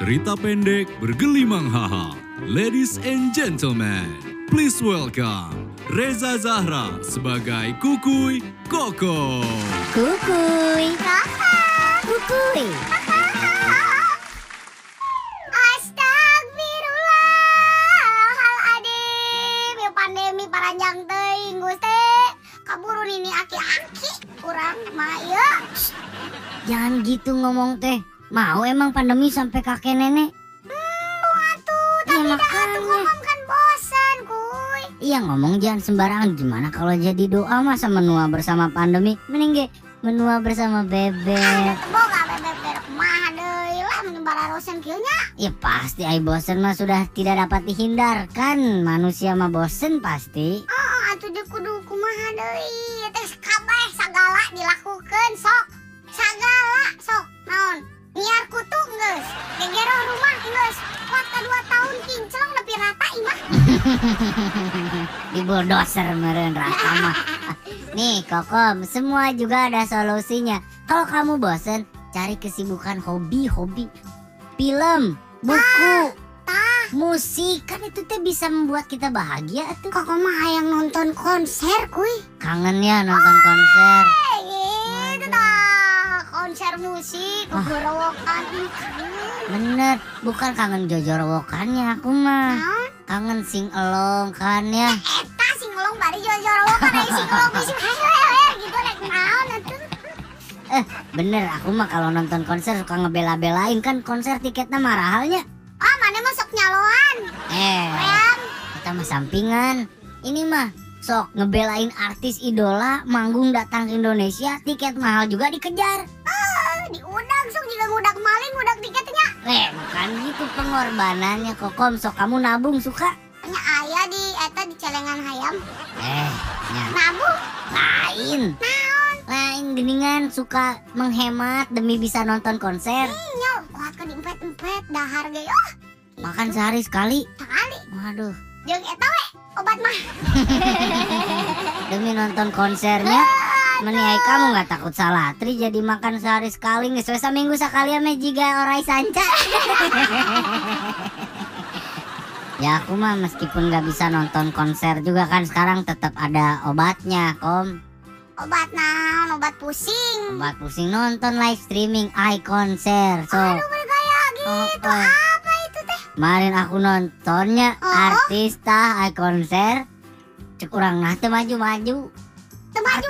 Cerita pendek bergelimang haha. Ladies and gentlemen, please welcome Reza Zahra sebagai Kukuy Koko. Kukuy. Kukuy. Astagfirullahaladzim Ya pandemi paranjang teuing Gusti Kaburu ini aki-aki Kurang mah ya Jangan gitu ngomong teh. Mau emang pandemi sampai kakek nenek? Waduh Iya Tapi dah atuh ngomong kan bosan kuy Iya ngomong jangan sembarangan. Gimana kalau jadi doa masa menua bersama pandemi? Mending ge menua bersama bebek. Boga bebek Kumaha deui lah Menyebar rosen kieu nya Ya pasti ai bosen mah sudah tidak dapat dihindarkan. Manusia mah bosen pasti. Oh atuh di kudu kumaha deui ka 2 tahun kinclong nepi rata imah Di bulldozer meren rasa mah. Nih Kokom, semua juga ada solusinya. Kalau kamu bosen, cari kesibukan hobi-hobi. Film, buku, musik. Kan itu teh bisa membuat kita bahagia tuh. Kok mah hayang nonton konser kuy Kangen ya nonton konser. Itu konser musik Ah. Gorowokan. Bener, bukan kangen jojorowokannya aku mah. Naon? Kangen sing elong kan ya. Eta sing ngelong bari jojorowokan Ai sing ngelong bisi hehehe gitu rek naon atuh Bener, aku mah kalau nonton konser suka ngebela-belain kan konser tiketnya marahalnya. Ah mana masuk nyaloan Eh, kita mah sampingan. Ini mah sok ngebelain artis idola manggung datang ke Indonesia tiket mahal juga dikejar. eh, diundang sok juga ngudak maling ngudak tiketnya Eh, bukan gitu pengorbanannya kokom. Sok kamu nabung suka. Nya aya di eta di celengan hayam. Eh, ya. Nabung? Lain. Lain geningan suka menghemat demi bisa nonton konser. Nya kuat ke diempet-empet dahar ge oh Makan sehari sekali. sekali. Waduh, jeung eta we obat mah. Demi nonton konsernya Meniai kamu nggak takut salah. Tri jadi makan sehari sekali nggak selesai minggu sekali ame jiga orai sanca. Ya aku mah meskipun nggak bisa nonton konser juga kan sekarang tetap ada obatnya kom. Obat naon? Obat pusing. Obat pusing nonton live streaming i konser So. Aduh bergaya oh, gitu. Oh. apa itu teh? Kemarin aku nontonnya Oh. artis tah konser. Cek urang nah maju-maju. Teu maju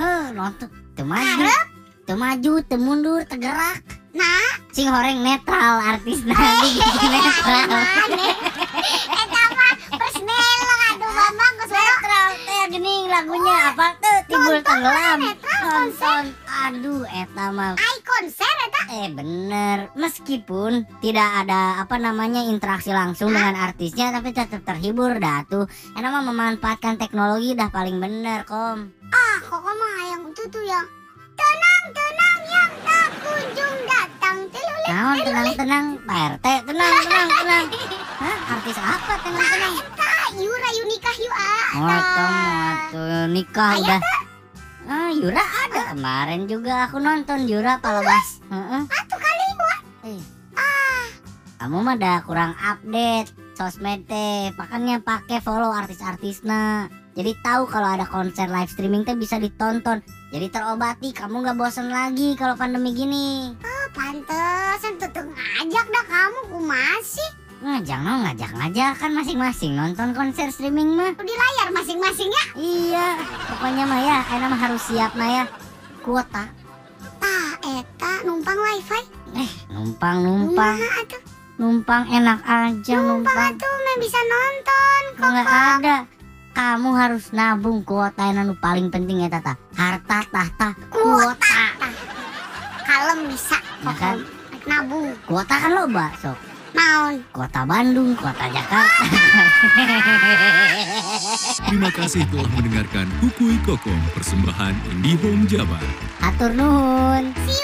Heh nonton teu maju. Harap. Teu maju, teu mundur, teu gerak. Nah Sing horeng netral artis nanti gitu netral aneh eta mah persnel aduh wero Netral teh gening lagunya. Apa? Tuh timbul tenggelam. netral Nonton. Aduh eta mah. Ai konser eta? Eh bener. Meskipun tidak ada apa namanya interaksi langsung dengan artisnya Tapi tetap terhibur dah tuh. Enak mah memanfaatkan teknologi dah paling bener kom. Yang itu tuh yang tenang tenang yang tak kunjung datang. Telulit Naon tenang-tenang Pak RT tenang tenang tenang. Hah artis apa tenang-tenang eta Yura Yu ah Oh itu mah tuh nikah udah. Ah Yura ada. Kemarin juga aku nonton Yura palebas Heeh. atuh kali buat Eh, ah. Kamu mah dah kurang update sosmed teh makanya pakai follow artis-artisna jadi tahu kalau ada konser live streaming teh bisa ditonton. Jadi terobati kamu nggak bosen lagi kalau pandemi gini. Oh, pantesan tutup ngajak dah kamu ku masih ngajak no ngajak ngajak kan masing-masing nonton konser streaming mah. Di layar masing-masing ya? Iya pokoknya mah ya enak mah harus siap mah ya. Kuota. Tah eta numpang wifi. Eh numpang numpang numpang enak aja numpang numpang. atuh mah bisa nonton kok nggak ada kamu harus nabung kuota yang anu paling penting ya tata. Harta tahta kuota. Kuota kalem bisa Ya kan? nabung. Kuota kan lo sok naon kota Bandung kota Jakarta. Terima kasih telah mendengarkan Kukuy Kokong persembahan IndiHome Jabar. atur nuhun. See